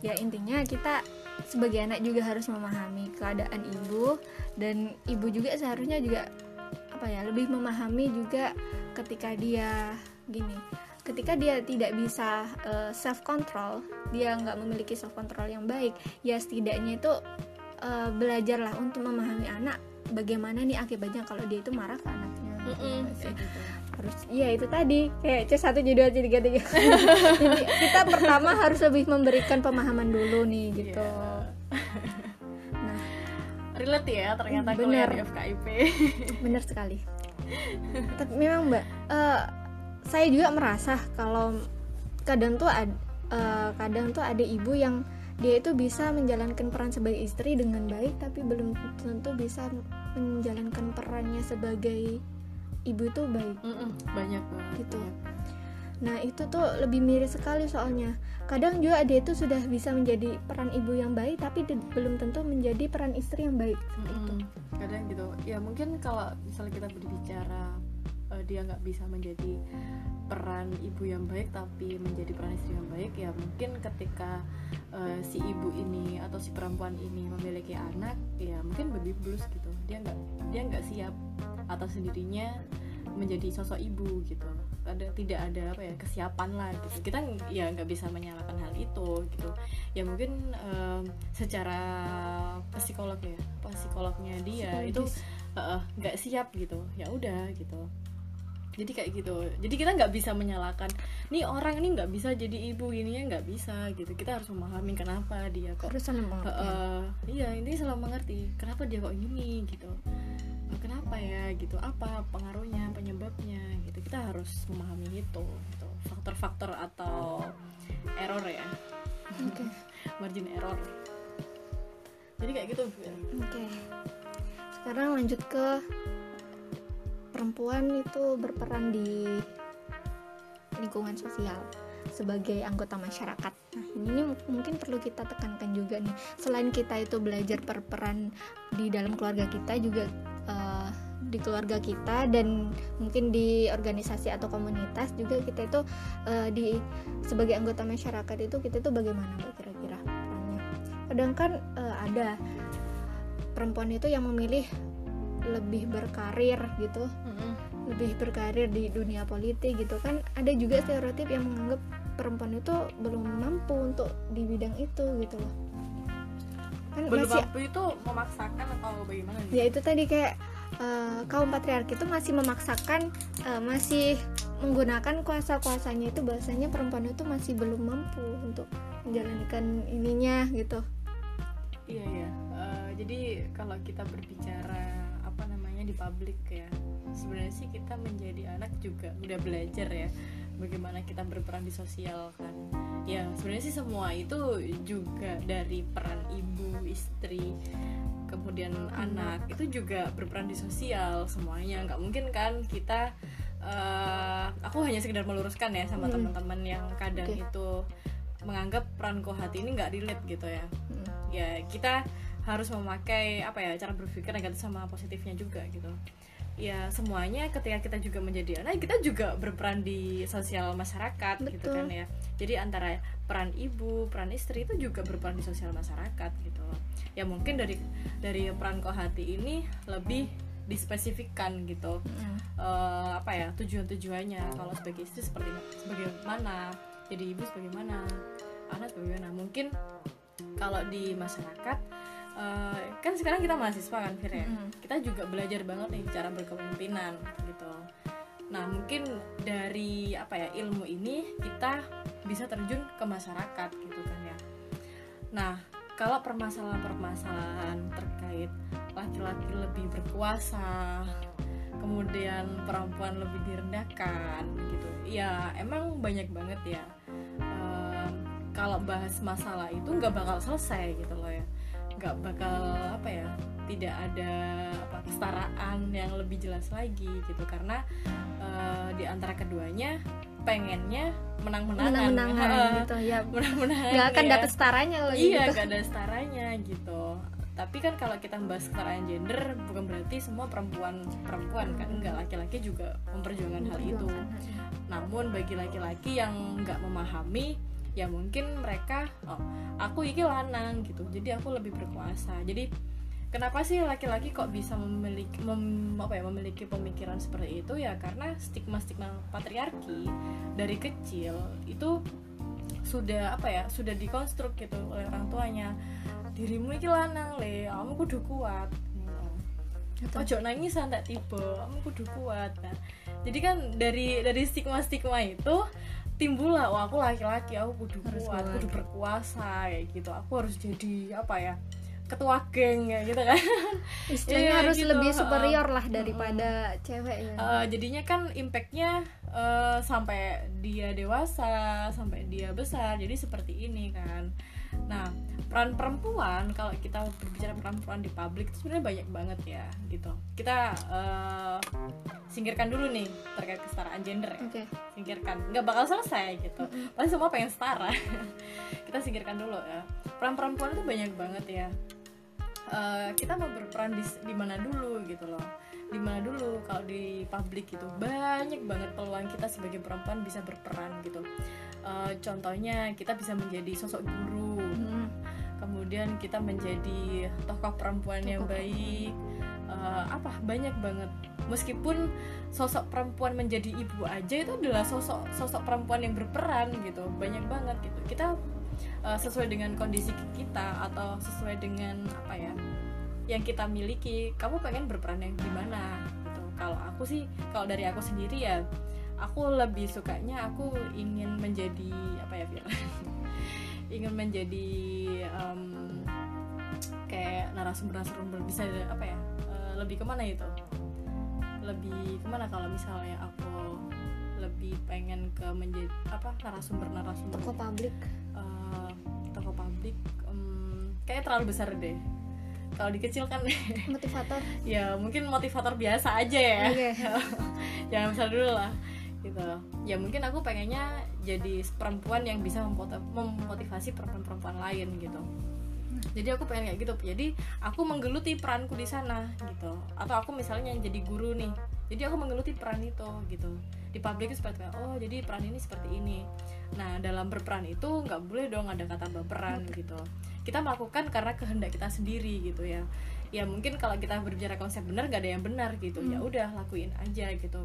A: ya intinya kita sebagai anak juga harus memahami keadaan ibu dan ibu juga seharusnya juga apa ya lebih memahami juga ketika dia gini ketika dia tidak bisa self control dia nggak memiliki self control yang baik ya setidaknya itu eh, belajarlah untuk memahami anak bagaimana nih akibatnya kalau dia itu marah ke anaknya Gitu. harus iya itu tadi. Kayak C1 J2 C3 tiga Jadi, kita pertama harus lebih memberikan pemahaman dulu nih gitu.
B: Iya.
A: nah.
B: Relate ya ternyata
A: Bener.
B: di FKIP
A: benar sekali. Tapi memang mbak eh, saya juga merasa kalau kadang tuh ad, eh, kadang tuh ada ibu yang dia itu bisa menjalankan peran sebagai istri dengan baik tapi belum tentu bisa menjalankan perannya sebagai ibu itu baik.
B: Mm-mm, banyak banget.
A: Gitu.
B: banyak.
A: Nah itu tuh lebih miris sekali soalnya. Kadang juga dia itu sudah bisa menjadi peran ibu yang baik Tapi belum tentu menjadi peran istri yang baik. Seperti itu
B: kadang gitu. Ya mungkin kalau misalnya kita berbicara eh, dia nggak bisa menjadi peran ibu yang baik tapi menjadi peran istri yang baik ya mungkin ketika uh, si ibu ini atau si perempuan ini memiliki anak ya mungkin baby blues gitu. Dia nggak dia nggak siap atau sendirinya menjadi sosok ibu gitu. Ada tidak ada apa ya kesiapan lah gitu. Kita ya nggak bisa menyalahkan hal itu gitu. Ya mungkin um, secara psikolog ya psikolognya dia Psikologis. itu nggak uh, siap gitu. Ya udah gitu jadi kayak gitu. Jadi kita nggak bisa menyalahkan nih orang ini nggak bisa jadi ibu ini ya nggak bisa gitu. Kita harus memahami kenapa dia kok
A: harus saling
B: uh, uh, iya ini selalu mengerti kenapa dia kok ini gitu. Kenapa ya? Gitu. Apa pengaruhnya penyebabnya? Gitu. Kita harus memahami itu gitu. Faktor-faktor atau error ya. Okay. margin error. Jadi kayak gitu oke.
A: Okay. sekarang lanjut ke perempuan itu berperan di lingkungan sosial sebagai anggota masyarakat. Nah, ini mungkin perlu kita tekankan juga nih. Selain kita itu belajar berperan di dalam keluarga kita juga uh, di keluarga kita dan mungkin di organisasi atau komunitas juga kita itu uh, di sebagai anggota masyarakat itu kita itu bagaimana kira-kira perannya. Kadang uh, ada perempuan itu yang memilih lebih berkarir gitu. Mm-hmm. lebih berkarir di dunia politik gitu kan. Ada juga stereotip yang menganggap perempuan itu belum mampu untuk di bidang itu gitu loh.
B: Kan belum masih, mampu itu memaksakan atau bagaimana
A: gitu? ya itu tadi kayak uh, kaum patriarki itu masih memaksakan uh, masih menggunakan kuasa-kuasanya itu bahasanya perempuan itu masih belum mampu untuk menjalankan ininya gitu.
B: Iya ya uh, jadi kalau kita berbicara di publik ya sebenarnya sih kita menjadi anak juga udah belajar ya bagaimana kita berperan di sosial kan ya sebenarnya sih semua itu juga dari peran ibu istri kemudian anak itu juga berperan di sosial semuanya nggak mungkin kan kita uh, aku hanya sekedar meluruskan ya sama hmm. teman-teman yang kadang okay. itu menganggap peran kohati ini nggak relate gitu ya hmm. ya kita harus memakai apa ya cara berpikir negatif sama positifnya juga gitu. Ya semuanya ketika kita juga menjadi anak kita juga berperan di sosial masyarakat Betul. gitu kan ya. Jadi antara peran ibu peran istri itu juga berperan di sosial masyarakat gitu loh. Ya mungkin dari dari peran kohati ini lebih dispesifikkan gitu. Mm. uh, apa ya tujuan tujuannya kalau sebagai istri seperti sebagaimana jadi ibu sebagaimana anak bagaimana mungkin kalau di masyarakat uh, kan sekarang kita mahasiswa kan Fir ya? Mm. kita juga belajar banget nih cara berkepemimpinan gitu. Nah mungkin dari apa ya ilmu ini kita bisa terjun ke masyarakat gitu kan ya? Nah kalau permasalahan-permasalahan terkait laki-laki lebih berkuasa kemudian perempuan lebih direndahkan gitu ya emang banyak banget ya. Um, kalau bahas masalah itu nggak bakal selesai gitu loh ya nggak bakal apa ya tidak ada apa kesetaraan yang lebih jelas lagi gitu. Karena uh, di antara keduanya pengennya menang-menangan.
A: Menang-menangan uh, gitu ya. Menang-menangan nggak akan ya. dapet setaranya loh
B: iya gitu. gak ada setaranya gitu. Tapi kan kalau kita membahas kesetaraan gender bukan berarti semua perempuan perempuan kan enggak laki-laki juga memperjuangkan hal itu. Namun bagi laki-laki yang nggak memahami ya mungkin mereka oh aku iki lanang gitu jadi aku lebih berkuasa. Jadi kenapa sih laki-laki kok bisa memiliki mem, apa ya memiliki pemikiran seperti itu? Ya karena stigma stigma patriarki dari kecil itu sudah apa ya sudah dikonstruk gitu oleh orang tuanya. Dirimu iki lanang le kamu kudu kuat. Ojo nangis santai tiba kamu kudu kuat. Nah jadi kan dari dari stigma stigma itu timbul lah wah aku laki-laki aku kudu harus kuat kudu berkuasa kayak gitu. Aku harus jadi apa ya ketua geng ya gitu kan.
A: Istilahnya ya, harus gitu. lebih superior lah daripada uh, cewek ya
B: uh, jadinya kan impactnya uh, sampai dia dewasa sampai dia besar. Jadi seperti ini kan nah peran perempuan kalau kita berbicara peran perempuan di publik itu sebenarnya banyak banget ya gitu. Kita uh, singkirkan dulu nih terkait kesetaraan gender ya. Okay. singkirkan. Nggak bakal selesai gitu. Pasti semua pengen setara. Kita singkirkan dulu ya. Peran perempuan itu banyak banget ya. Uh, kita mau berperan di di mana dulu gitu loh. Di mana dulu kalau di publik gitu banyak banget peluang kita sebagai perempuan bisa berperan gitu uh, contohnya kita bisa menjadi sosok guru. Hmm. kemudian kita menjadi tokoh perempuan tokoh. yang baik. Uh, apa? Banyak banget. Meskipun sosok perempuan menjadi ibu aja itu adalah sosok sosok perempuan yang berperan gitu. Banyak banget gitu. Kita uh, sesuai dengan kondisi kita atau sesuai dengan apa ya yang kita miliki kamu pengen berperan yang gimana? Gitu. Kalau aku sih kalau dari aku sendiri ya aku lebih sukanya aku ingin menjadi apa ya Fir? Ingin menjadi um, kayak narasumber-narasumber bisa apa ya uh, lebih ke mana itu lebih ke mana kalau misalnya aku lebih pengen ke menjadi apa narasumber narasumber
A: toko publik.
B: Uh, toko publik um, kayak terlalu besar deh. Kalau dikecilkan
A: motivator.
B: Ya mungkin motivator biasa aja ya. Okay. jangan besar dulu lah gitu. Ya mungkin aku pengennya jadi perempuan yang bisa memotivasi perempuan-perempuan lain gitu. Jadi aku pengen kayak gitu. Jadi aku menggeluti peranku di sana gitu. Atau aku misalnya yang jadi guru nih. Jadi aku menggeluti peran itu gitu. Di publik itu seperti oh jadi peran ini seperti ini. Nah dalam berperan itu nggak boleh dong ada kata berperan gitu. Kita melakukan karena kehendak kita sendiri gitu ya. Ya mungkin kalau kita berbicara konsep benar gak ada yang benar gitu. Ya hmm. ya udah lakuin aja gitu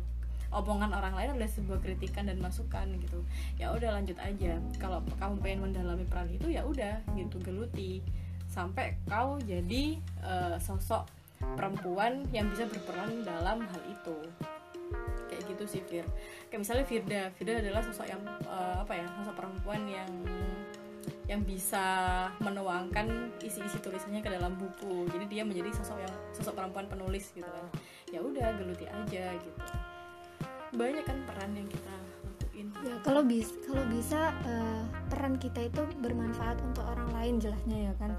B: omongan orang lain adalah sebuah kritikan dan masukan gitu. Ya udah lanjut aja. Kalau kamu pengen mendalami peran itu ya udah gitu geluti. Sampai kau jadi uh, sosok perempuan yang bisa berperan dalam hal itu. Kayak gitu sih Fir. Kayak misalnya Firda. Firda adalah sosok yang uh, apa ya sosok perempuan yang yang bisa menuangkan isi-isi tulisannya ke dalam buku. Jadi dia menjadi sosok yang sosok perempuan penulis gitu kan. Ya udah geluti aja gitu banyak kan peran yang kita lakuin.
A: Ya kalau bis kalau bisa uh, peran kita itu bermanfaat untuk orang lain jelasnya ya kan.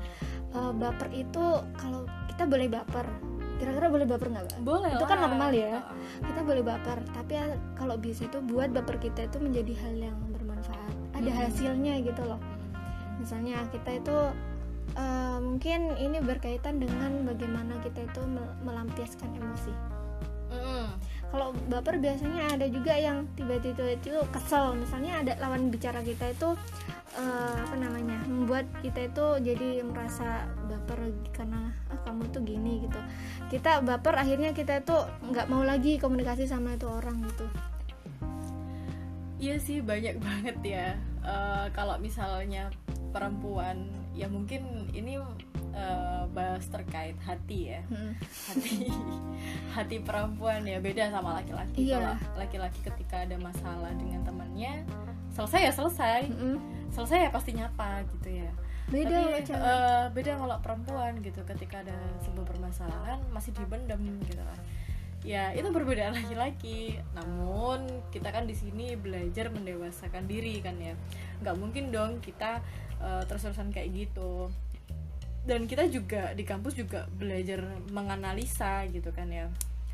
A: Uh, baper itu kalau kita boleh baper kira-kira boleh baper nggak
B: boleh
A: itu kan normal ya. kita boleh baper tapi kalau bisa itu buat baper kita itu menjadi hal yang bermanfaat. Ada hmm. hasilnya gitu loh. Misalnya kita itu uh, mungkin ini berkaitan dengan bagaimana kita itu melampiaskan emosi. Mm. Kalau baper biasanya ada juga yang tiba-tiba itu kesel. Misalnya ada lawan bicara kita itu uh, apa namanya membuat kita itu jadi merasa baper karena ah, kamu tuh gini gitu. Kita baper akhirnya kita itu nggak mau lagi komunikasi sama itu orang gitu.
B: Iya sih banyak banget ya. Uh, kalau misalnya perempuan ya mungkin ini uh, bahas terkait hati ya. Hmm. hati hati perempuan ya beda sama laki-laki. Iya. kalau laki-laki ketika ada masalah dengan temannya selesai ya selesai. Hmm. selesai ya pasti nyapa gitu ya.
A: Beda
B: Tapi, uh, beda kalau perempuan gitu ketika ada sebuah permasalahan masih dibendam gitu kan. Ya itu perbedaan laki-laki. Namun kita kan di sini belajar mendewasakan diri kan ya. Nggak mungkin dong kita uh, terus-terusan kayak gitu dan kita juga di kampus juga belajar menganalisa gitu kan ya.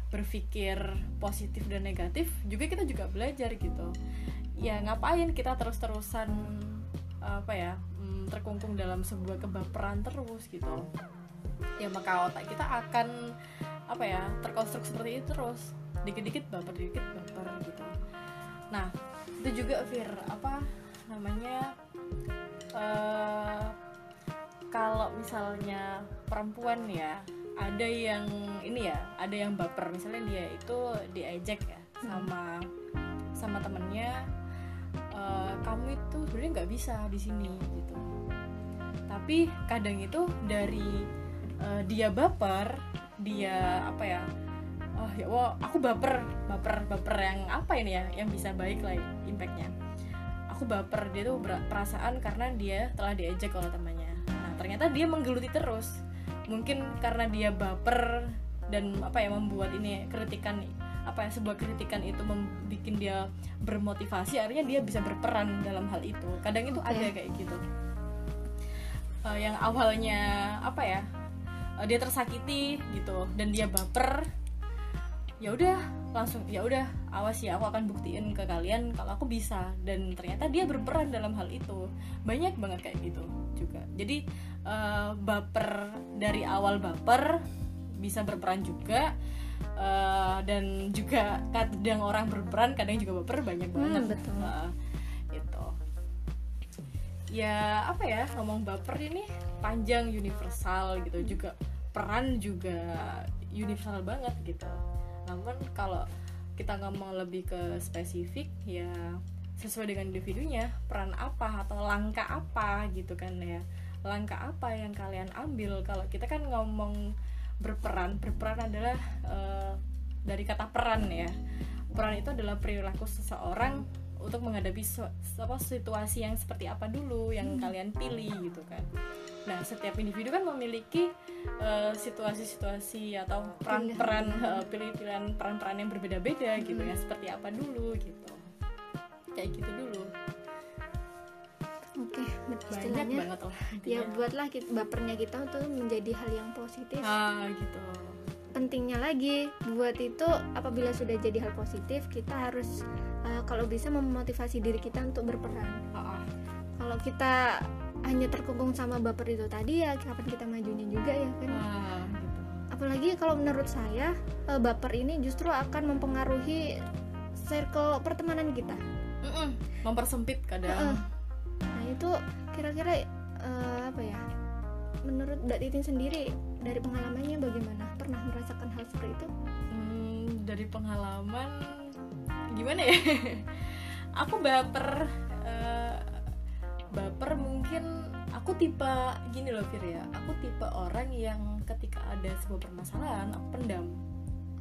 B: Berpikir positif dan negatif juga kita juga belajar gitu. Ya ngapain kita terus-terusan apa ya mm, terkungkung dalam sebuah kebaperan terus gitu. Ya maka otak kita akan apa ya terkonstruk seperti itu terus. Dikit-dikit baper dikit baper gitu. Nah itu juga Fir apa namanya uh, kalau misalnya perempuan ya ada yang ini ya ada yang baper. Misalnya dia itu diejek ya sama sama temennya uh, kamu itu sebenarnya nggak bisa di sini gitu. Tapi kadang itu dari uh, dia baper dia apa ya oh ya wah aku baper baper baper yang apa ini ya yang bisa baik lah impactnya. Aku baper dia tuh perasaan karena dia telah diejek oleh temannya ternyata dia menggeluti terus. Mungkin karena dia baper dan apa ya membuat ini kritikan apa ya sebuah kritikan itu membuat dia bermotivasi akhirnya dia bisa berperan dalam hal itu. Kadang itu okay. ada kayak gitu. Uh, yang awalnya apa ya uh, dia tersakiti gitu dan dia baper ya udah langsung ya udah awas ya aku akan buktiin ke kalian kalau aku bisa. Dan ternyata dia berperan dalam hal itu. Banyak banget kayak gitu juga. Jadi uh, baper dari awal baper bisa berperan juga uh, dan juga kadang orang berperan kadang juga baper banyak
A: Hmm,
B: banget.
A: betul.
B: Uh, gitu. Ya apa ya ngomong baper ini panjang universal gitu juga. Peran juga universal banget gitu namun kalau kita ngomong lebih ke spesifik ya sesuai dengan individunya peran apa atau langkah apa gitu kan ya. Langkah apa yang kalian ambil? Kalau kita kan ngomong berperan berperan adalah eh, dari kata peran ya. Peran itu adalah perilaku seseorang untuk menghadapi situasi yang seperti apa dulu yang kalian pilih gitu kan nah setiap individu kan memiliki eh, situasi-situasi atau peran-peran eh, pilih-pilihan peran-peran yang berbeda-beda gitu ya. Seperti apa dulu gitu. Kayak gitu dulu.
A: Oke,
B: banyak
A: istilahnya
B: banget lah
A: ya buatlah kita, bapernya kita untuk menjadi hal yang positif.
B: ah gitu.
A: Pentingnya lagi buat itu apabila sudah jadi hal positif kita harus eh, kalau bisa memotivasi diri kita untuk berperan.
B: Ah, ah.
A: Kalau kita hanya terkungkung sama baper itu tadi ya kapan kita majunya juga ya kan.
B: Ah, gitu.
A: Apalagi kalau menurut saya eh, baper ini justru akan mempengaruhi circle pertemanan kita.
B: Mm-mm, mempersempit kadang.
A: Nah itu kira-kira eh, apa ya? Menurut Mbak Titin sendiri dari pengalamannya bagaimana? Pernah merasakan hal seperti itu?
B: Hmm, dari pengalaman gimana ya aku baper baper mungkin aku tipe gini loh Fir ya. Aku tipe orang yang ketika ada sebuah permasalahan aku pendam.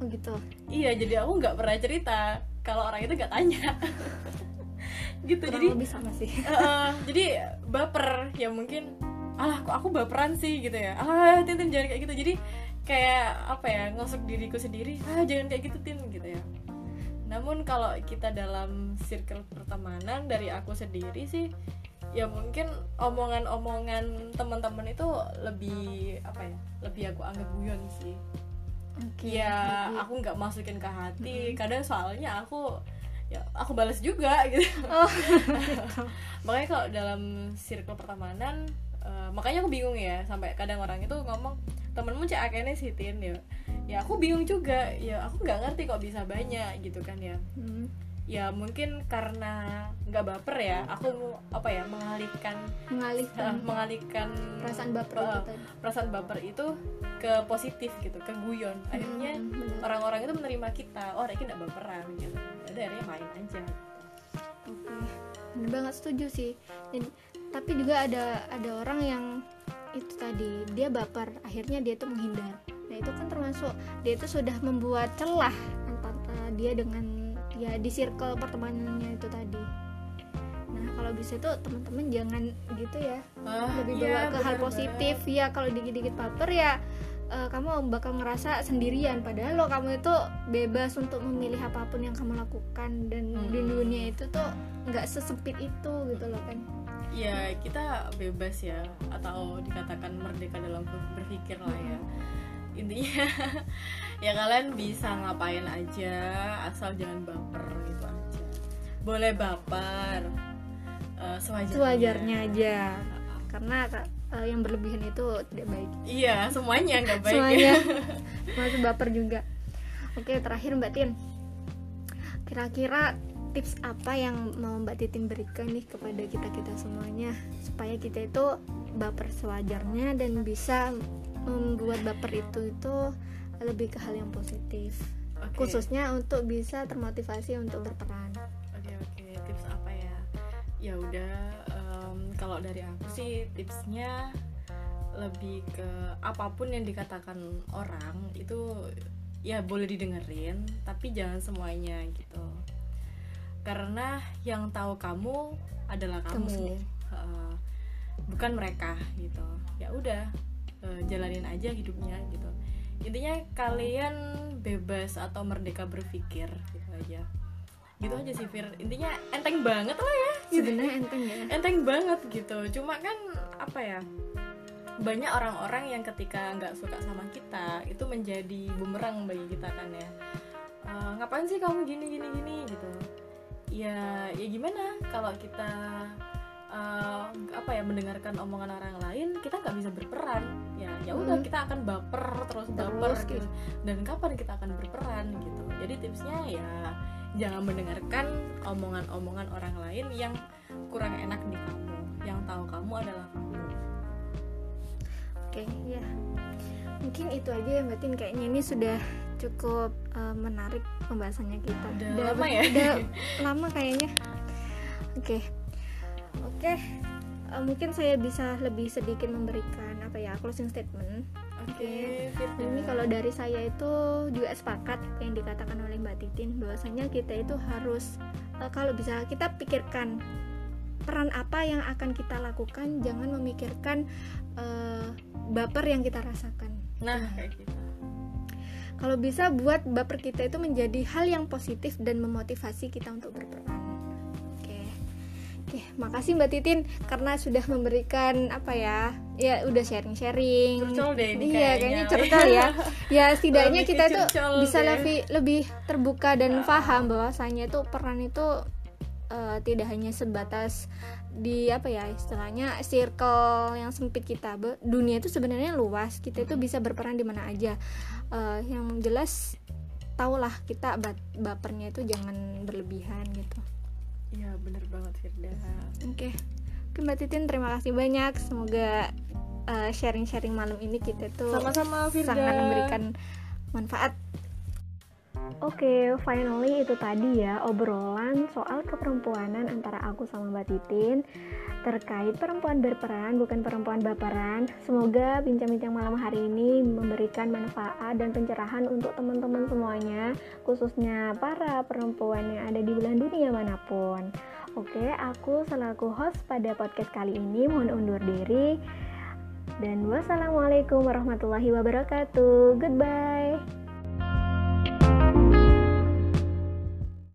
A: Oh gitu.
B: iya jadi aku nggak pernah cerita kalau orang itu nggak tanya. Gitu
A: Kurang
B: jadi
A: lebih sama sih.
B: Eh, jadi baper. Ya mungkin alah kok aku baperan sih? Gitu ya. Alah Tintin jangan kayak gitu. Jadi kayak apa ya ngosok diriku sendiri. Ah jangan kayak gitu Tin gitu ya. Namun kalau kita dalam circle pertemanan dari aku sendiri sih ya mungkin omongan-omongan teman-teman itu lebih apa ya lebih aku anggap guyon sih.
A: Oke.
B: ya
A: jadi-
B: aku nggak masukin ke hati. Kadang soalnya aku ya aku balas juga gitu.
A: Oh.
B: makanya kalau dalam circle pertemanan eh, makanya aku bingung ya sampai kadang orang itu ngomong temenmu cek akene sih tin ya. Ya aku bingung juga. Ya aku nggak ngerti kok bisa banyak gitu kan ya.
A: Hmm,
B: ya mungkin karena nggak baper ya aku apa ya mengalihkan
A: mengalihkan
B: mengalihkan
A: perasaan baper itu
B: eh,
A: tadi.
B: perasaan baper itu ke positif gitu ke guyon akhirnya
A: Hmm,
B: orang-orang itu menerima kita oh ini nggak baperan gitu Yaudah, akhirnya main aja
A: Oke, bener banget setuju sih. Dan, tapi juga ada ada orang yang itu tadi dia baper, akhirnya dia tuh menghindar. Nah itu kan termasuk dia itu sudah membuat celah antara dia dengan ya di circle pertemanannya itu tadi. Nah kalau bisa tuh teman-teman jangan gitu ya,
B: Ah,
A: lebih
B: iya,
A: bawa ke hal positif. Ya. Kalau dikit-dikit baper ya eh, kamu bakal ngerasa sendirian. Padahal lo kamu itu bebas untuk memilih apa pun yang kamu lakukan. Dan
B: Hmm.
A: di dunia itu tuh nggak sesempit itu gitu loh kan.
B: Ya kita bebas ya. Atau dikatakan merdeka dalam ber- berpikir lah ya intinya. Ya kalian bisa ngapain aja asal jangan baper gitu aja. Boleh baper eh, sewajarnya.
A: Sewajarnya aja. Karena eh, yang berlebihan itu tidak baik.
B: Iya semuanya nggak baik.
A: Semuanya. Masuk baper juga. Oke terakhir mbak Tin. Kira-kira tips apa yang mau mbak Titin berikan nih kepada kita kita semuanya? Supaya kita itu baper sewajarnya dan bisa membuat baper itu itu lebih ke hal yang positif
B: Oke.
A: khususnya untuk bisa termotivasi untuk berperan
B: Oke oke tips apa ya? Ya udah em, kalau dari aku sih tipsnya lebih ke apa pun yang dikatakan orang itu ya boleh didengerin tapi jangan semuanya gitu. Karena yang tahu kamu adalah
A: Kamu
B: kamu,
A: sendiri.
B: Heeh. bukan mereka gitu. Ya udah eh, jalanin aja hidupnya gitu. Intinya kalian bebas atau merdeka berpikir gitu aja. Gitu aja sih Fir. Intinya enteng banget lah ya.
A: Sebenarnya enteng ya.
B: Enteng banget gitu. Cuma kan apa ya banyak orang-orang yang ketika nggak suka sama kita itu menjadi bumerang bagi kita kan ya. Eh, ngapain sih kamu gini gini gini gitu? Ya ya gimana? Kalau kita uh, apa ya mendengarkan omongan orang lain kita nggak bisa berperan ya ya udah
A: Hmm.
B: kita akan baper terus
A: Terus,
B: baper
A: gitu.
B: gitu dan kapan kita akan berperan gitu jadi tipsnya ya jangan mendengarkan omongan-omongan orang lain yang kurang enak di kamu yang tahu kamu adalah kamu
A: Oke, ya. Mungkin itu aja ya Mbak Tin. Kayaknya ini sudah cukup eh, menarik pembahasannya kita.
B: Udah lama ya?
A: Udah lama kayaknya. Oke. Oke. Eh, mungkin saya bisa lebih sedikit memberikan apa ya closing statement.
B: oke
A: Firda. Ini kalau dari saya itu juga sepakat yang dikatakan oleh Mbak Titin bahwasanya kita itu harus eh, kalau bisa kita pikirkan peran apa yang akan kita lakukan, jangan memikirkan eh, baper yang kita rasakan.
B: nah kayak gitu
A: Kalau bisa buat baper kita itu menjadi hal yang positif dan memotivasi kita untuk berperan. Oke. Makasih Mbak Titin karena sudah memberikan apa ya? Ya udah sharing-sharing.
B: Curcol deh ini
A: Iya,
B: kayaknya.
A: kayaknya curcol ya. Ya setidaknya
B: Lebih
A: kita tuh bisa
B: deh.
A: lebih lebih terbuka dan paham bahwasanya itu peran itu eh, tidak hanya sebatas di apa ya istilahnya circle yang sempit kita Be- dunia itu sebenarnya luas kita itu bisa berperan di mana aja Eh, yang jelas tahulah kita bapernya itu jangan berlebihan gitu
B: iya bener banget Firda.
A: Oke. Oke mbak Titin terima kasih banyak. Semoga eh, sharing-sharing malam ini kita tuh
B: sama-sama Firda.
A: sangat memberikan manfaat Oke, finally itu tadi ya obrolan soal keperempuanan antara aku sama Mbak Titin terkait perempuan berperan bukan perempuan baperan. Semoga bincang-bincang malam hari ini memberikan manfaat dan pencerahan untuk teman-teman semuanya, khususnya para perempuan yang ada di belahan dunia mana pun. Oke, aku selaku host pada podcast kali ini mohon undur diri. Dan wassalamualaikum warahmatullahi wabarakatuh. Goodbye.